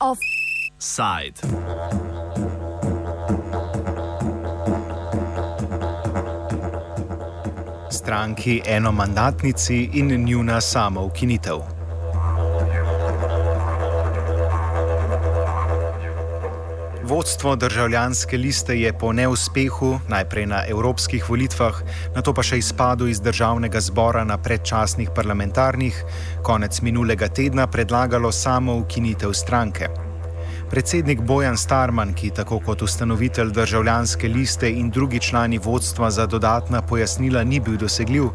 Offside. Stranki enomandatnici in njuna samo ukinitev. Vodstvo državljanske liste je po neuspehu, najprej na evropskih volitvah, nato pa še izpadu iz državnega zbora na predčasnih parlamentarnih, konec minulega tedna predlagalo samo ukinitev stranke. Predsednik Bojan Starman, ki tako kot ustanovitelj državljanske liste in drugi člani vodstva za dodatna pojasnila ni bil dosegljiv,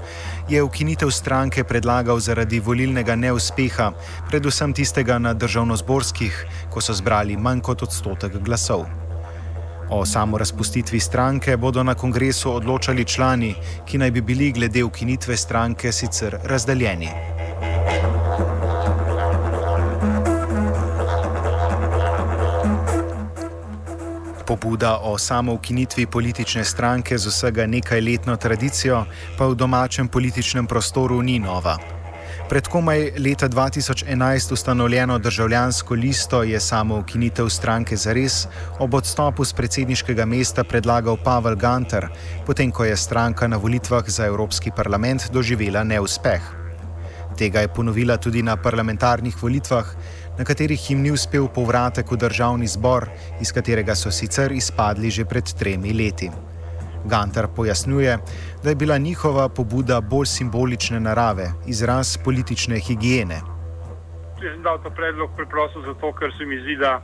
je ukinitev stranke predlagal zaradi volilnega neuspeha, predvsem tistega na državnozborskih, ko so zbrali manj kot odstotek glasov. O samo razpustitvi stranke bodo na kongresu odločali člani, ki naj bi bili glede ukinitve stranke sicer razdeljeni. Pobuda o samoukinitvi politične stranke z vsega nekajletno tradicijo pa v domačem političnem prostoru ni nova. Pred komaj leta 2011 ustanovljeno državljansko listo je samoukinitev stranke zares ob odstopu z predsedniškega mesta predlagal Pavel Ganter, potem ko je stranka na volitvah za Evropski parlament doživela neuspeh. Tega je ponovila tudi na parlamentarnih volitvah, na katerih jim ni uspel povratek v državni zbor, iz katerega so sicer izpadli že pred tremi leti. Gantar pojasnjuje, da je bila njihova pobuda bolj simbolične narave, izraz politične higiene. Jaz sem dal ta predlog preprosto zato, ker se mi zdi, da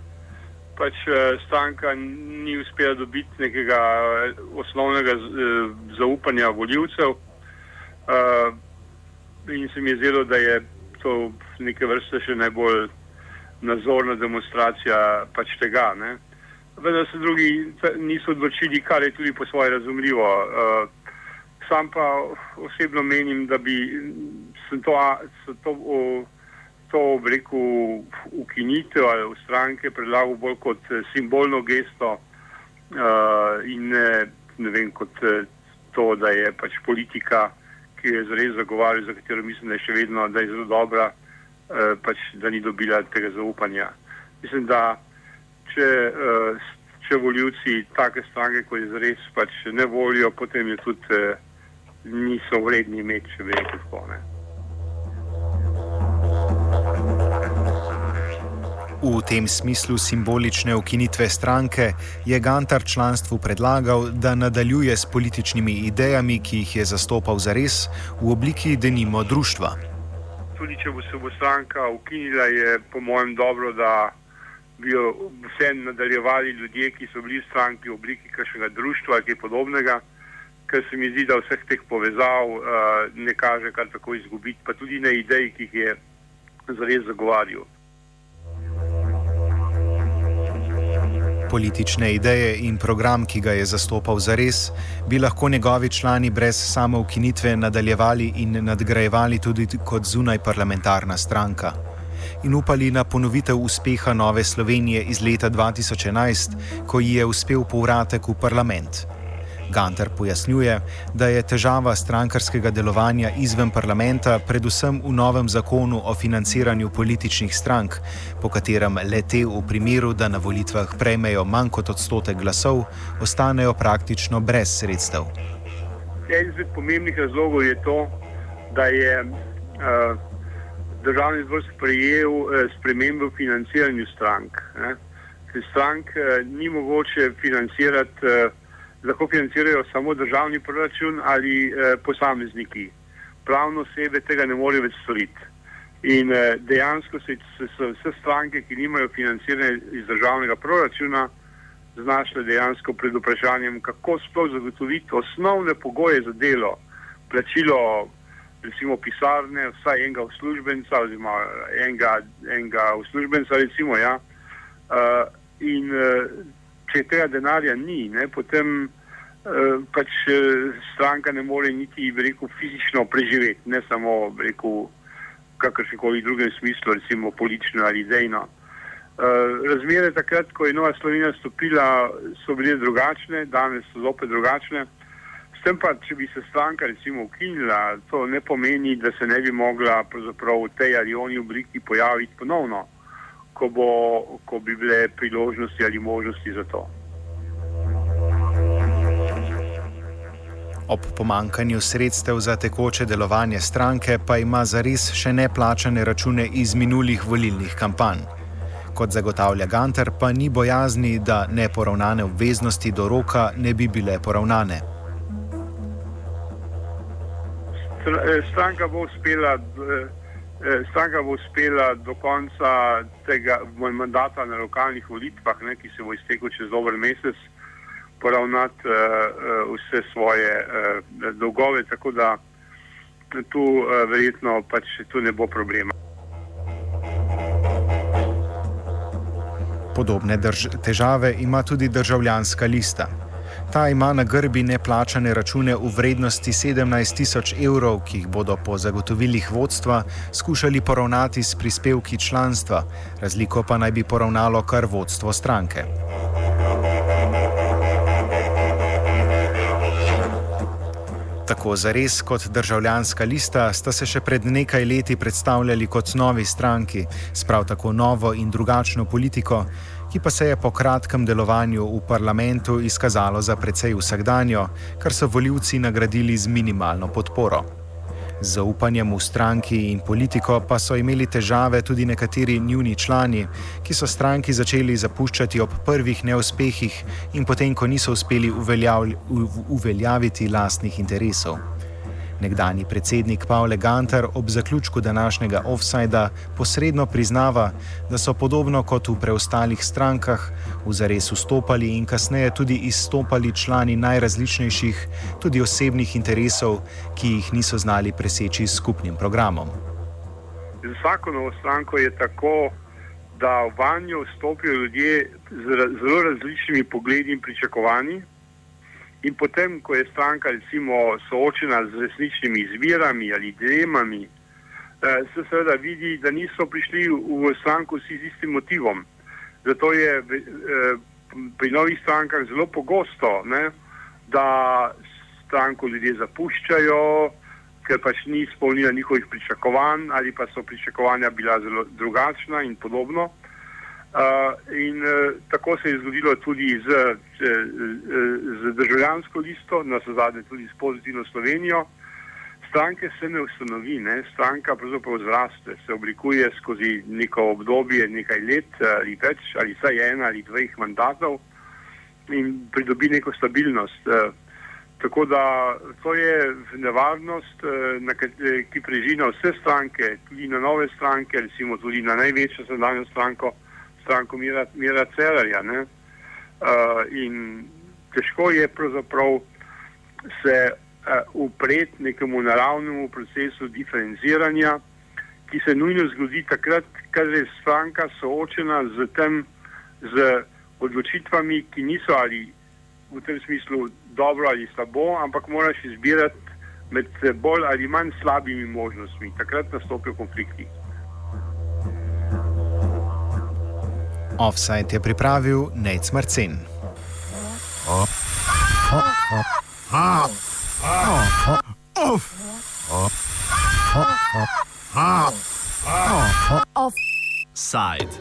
pač eh, stranka ni uspela dobiti nekega eh, osnovnega eh, zaupanja voljivcev. In se mi je zdelo, da je to neke vrste še najbolj nazorna demonstracija pač tega. Ne? Vendar se drugi niso odločili, kar je tudi po svoje razumljivo. Uh, sam pa osebno menim, da bi se to, se to, o, to obliku ukinitev ali v stranke predlagal bolj kot simbolno gesto uh, in ne, ne vem kot to, da je pač politika, ki je zares zagovarjala, za katero mislim, da je še vedno, da je zelo dobra. Eh, pač, da ni dobila tega zaupanja. Mislim, da če, uh, če voljivci take stranke, kot je zares, pač ne volijo, potem je tudi uh, niso vredni imeti, če bi rekel tako. V tem smislu simbolične ukinitve stranke je Gantar članstvu predlagal, da nadaljuje s političnimi idejami, ki jih je zastopal zares v obliki denimo društva tudi če bo se bo stranka ukinila, je po mojem dobro, da bi jo vse nadaljevali ljudje, ki so bili v stranki v obliki kakšnega društva ali kaj podobnega, ker se mi zdi, da vseh teh povezav uh, ne kaže kar tako izgubiti, pa tudi na ideji, ki jih je zares zagovarjal. Politične ideje in program, ki ga je zastopal za res, bi lahko njegovi člani brez samo ukinitve nadaljevali in nadgrajevali tudi kot zunaj parlamentarna stranka. In upali na ponovitev uspeha Nove Slovenije iz leta 2011, ko ji je uspel povratek v parlament. Gantar pojasnjuje, da je težava strankarskega delovanja izven parlamenta predvsem v novem zakonu o financiranju političnih strank, po katerem le te v primeru, da na volitvah prejmejo manj kot odstotek glasov, ostanejo praktično brez sredstev. En izmed pomembnih razlogov je to, da je uh, državni zbor sprejel uh, spremembo v financiranju strank. Strank uh, ni mogoče financirati uh, lahko financirajo samo državni proračun ali eh, posamezniki. Pravno osebe tega ne morejo več storiti. In eh, dejansko se so vse stranke, ki nimajo financiranja iz državnega proračuna, znašle dejansko pred vprašanjem, kako sploh zagotoviti osnovne pogoje za delo, plačilo recimo pisarne, vsaj enega uslužbenca oziroma enega, enega uslužbenca recimo, ja. Uh, in uh, če tega denarja ni, ne, potem uh, pač uh, stranka ne more niti rekel, fizično preživeti, ne samo v kakršnem koli drugem smislu, recimo politično ali idejno. Uh, razmere takrat, ko je Nova Slovenija stopila, so bile drugačne, danes so zopet drugačne. S tem pa, če bi se stranka recimo ukinila, to ne pomeni, da se ne bi mogla v tej ali oni obliki pojaviti ponovno, ko, bo, ko bi bile priložnosti ali možnosti za to. Ob pomankanju sredstev za tekoče delovanje stranke pa ima zares še neplačane račune iz minulih volilnih kampanj. Kot zagotavlja Ganter, pa ni bojazni, da neporavnane obveznosti do roka ne bi bile poravnane. Eh, stranka bo uspela, eh, stranka bo uspela do konca tega mandata na lokalnih volitvah, ne, ki se bo iztekel čez dober mesec, poravnati uh, vse svoje uh, dolgove, tako da tu uh, verjetno pač tu ne bo problema. Podobne težave ima tudi državljanska lista. Ta ima na grbi neplačane račune v vrednosti 17 tisoč evrov, ki jih bodo po zagotovilih vodstva skušali poravnati s prispevki članstva, razliko pa naj bi poravnalo kar vodstvo stranke. Tako za res kot državljanska lista sta se še pred nekaj leti predstavljali kot novi stranki, sprav tako novo in drugačno politiko, ki pa se je po kratkem delovanju v parlamentu izkazalo za precej vsakdanjo, kar so voljivci nagradili z minimalno podporo. Z zaupanjem v stranki in politiko pa so imeli težave tudi nekateri njuni člani, ki so stranki začeli zapuščati ob prvih neuspehih in potem, ko niso uspeli uveljaviti lastnih interesov. Nekdani predsednik Pavle Gantar ob zaključku današnjega offsajda posredno priznava, da so podobno kot v preostalih strankah v zares vstopali in kasneje tudi izstopali člani najrazličnejših, tudi osebnih interesov, ki jih niso znali preseči s skupnim programom. Z vsako novo stranko je tako, da v vanjo vstopijo ljudje z zelo različnimi pogledi in pričakovanji. In potem, ko je stranka recimo, soočena z resničnimi izvirami ali dilemami, eh, se seveda vidi, da niso prišli v stranko vsi z istim motivom. Zato je eh, pri novih strankah zelo pogosto, ne, da stranko ljudje zapuščajo, ker pač ni izpolnila njihovih pričakovanj ali pa so pričakovanja bila zelo drugačna in podobno. Uh, in uh, tako se je zgodilo tudi z, z, z državljansko listo, na zadnje tudi s pozitivno Slovenijo. Stranke se ne ustanovi, ne? stranka pravzaprav zraste, se oblikuje skozi neko obdobje, nekaj let ali več, ali vsaj ena ali dveh mandatov in pridobi neko stabilnost. Uh, tako da to je nevarnost, uh, ki preži na vse stranke, tudi na nove stranke, recimo tudi na največjo sedanjo stranko stranko Mira, Mira Cerarja. Uh, in težko je pravzaprav se uh, upreti nekemu naravnemu procesu diferenciranja, ki se nujno zgodi takrat, kad je stranka soočena z tem, z odločitvami, ki niso ali v tem smislu dobro ali slabo, ampak moraš izbirati med bolj ali manj slabimi možnostmi. Takrat nastopijo konflikti. Offside je pripravil Nec Marcin. Offside.